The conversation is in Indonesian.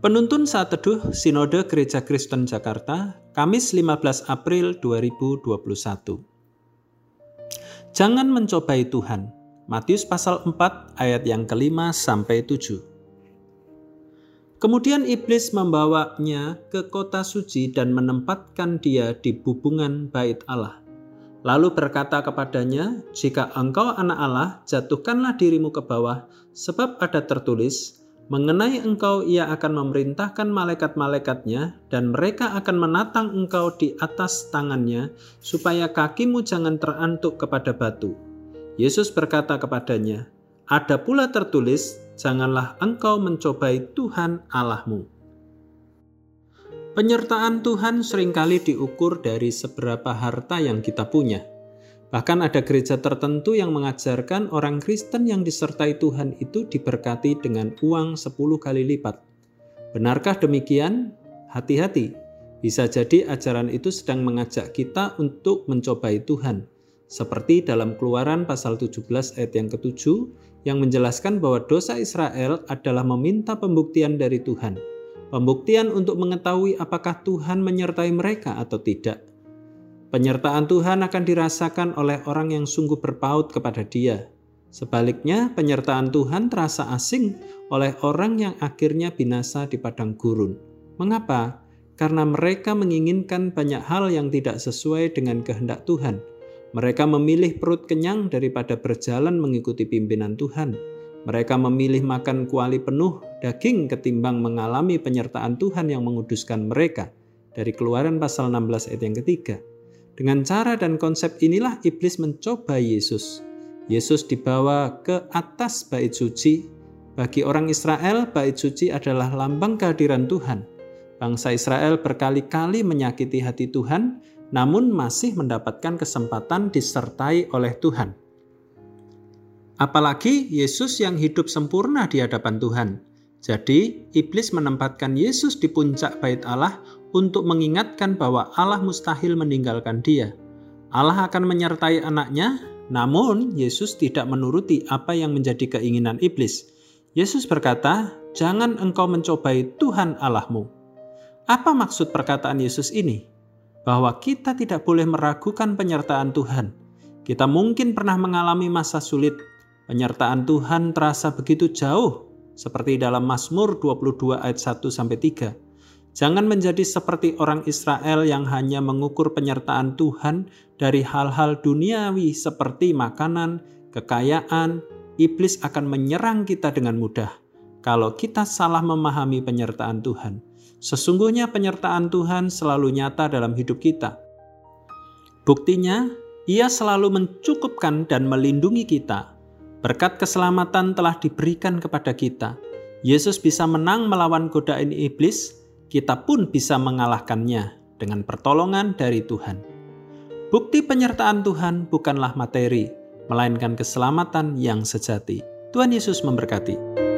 Penuntun saat teduh Sinode Gereja Kristen Jakarta, Kamis 15 April 2021. Jangan mencobai Tuhan. Matius pasal 4 ayat yang kelima sampai 7. Kemudian iblis membawanya ke kota suci dan menempatkan dia di bubungan bait Allah. Lalu berkata kepadanya, "Jika engkau anak Allah, jatuhkanlah dirimu ke bawah, sebab ada tertulis, Mengenai engkau ia akan memerintahkan malaikat-malaikatnya dan mereka akan menatang engkau di atas tangannya supaya kakimu jangan terantuk kepada batu. Yesus berkata kepadanya, ada pula tertulis, janganlah engkau mencobai Tuhan Allahmu. Penyertaan Tuhan sering kali diukur dari seberapa harta yang kita punya. Bahkan ada gereja tertentu yang mengajarkan orang Kristen yang disertai Tuhan itu diberkati dengan uang 10 kali lipat. Benarkah demikian? Hati-hati. Bisa jadi ajaran itu sedang mengajak kita untuk mencobai Tuhan. Seperti dalam keluaran pasal 17 ayat yang ketujuh yang menjelaskan bahwa dosa Israel adalah meminta pembuktian dari Tuhan. Pembuktian untuk mengetahui apakah Tuhan menyertai mereka atau tidak. Penyertaan Tuhan akan dirasakan oleh orang yang sungguh berpaut kepada Dia. Sebaliknya, penyertaan Tuhan terasa asing oleh orang yang akhirnya binasa di padang gurun. Mengapa? Karena mereka menginginkan banyak hal yang tidak sesuai dengan kehendak Tuhan. Mereka memilih perut kenyang daripada berjalan mengikuti pimpinan Tuhan. Mereka memilih makan kuali penuh daging ketimbang mengalami penyertaan Tuhan yang menguduskan mereka. Dari Keluaran pasal 16 ayat yang ketiga. Dengan cara dan konsep inilah iblis mencoba Yesus. Yesus dibawa ke atas bait suci. Bagi orang Israel, bait suci adalah lambang kehadiran Tuhan. Bangsa Israel berkali-kali menyakiti hati Tuhan, namun masih mendapatkan kesempatan disertai oleh Tuhan. Apalagi Yesus yang hidup sempurna di hadapan Tuhan. Jadi, iblis menempatkan Yesus di puncak bait Allah untuk mengingatkan bahwa Allah mustahil meninggalkan dia. Allah akan menyertai anaknya, namun Yesus tidak menuruti apa yang menjadi keinginan iblis. Yesus berkata, "Jangan engkau mencobai Tuhan Allahmu." Apa maksud perkataan Yesus ini? Bahwa kita tidak boleh meragukan penyertaan Tuhan. Kita mungkin pernah mengalami masa sulit. Penyertaan Tuhan terasa begitu jauh, seperti dalam Mazmur 22 ayat 1 sampai 3. Jangan menjadi seperti orang Israel yang hanya mengukur penyertaan Tuhan dari hal-hal duniawi seperti makanan, kekayaan. Iblis akan menyerang kita dengan mudah kalau kita salah memahami penyertaan Tuhan. Sesungguhnya penyertaan Tuhan selalu nyata dalam hidup kita. Buktinya, Ia selalu mencukupkan dan melindungi kita. Berkat keselamatan telah diberikan kepada kita. Yesus bisa menang melawan godaan iblis kita pun bisa mengalahkannya dengan pertolongan dari Tuhan. Bukti penyertaan Tuhan bukanlah materi, melainkan keselamatan yang sejati. Tuhan Yesus memberkati.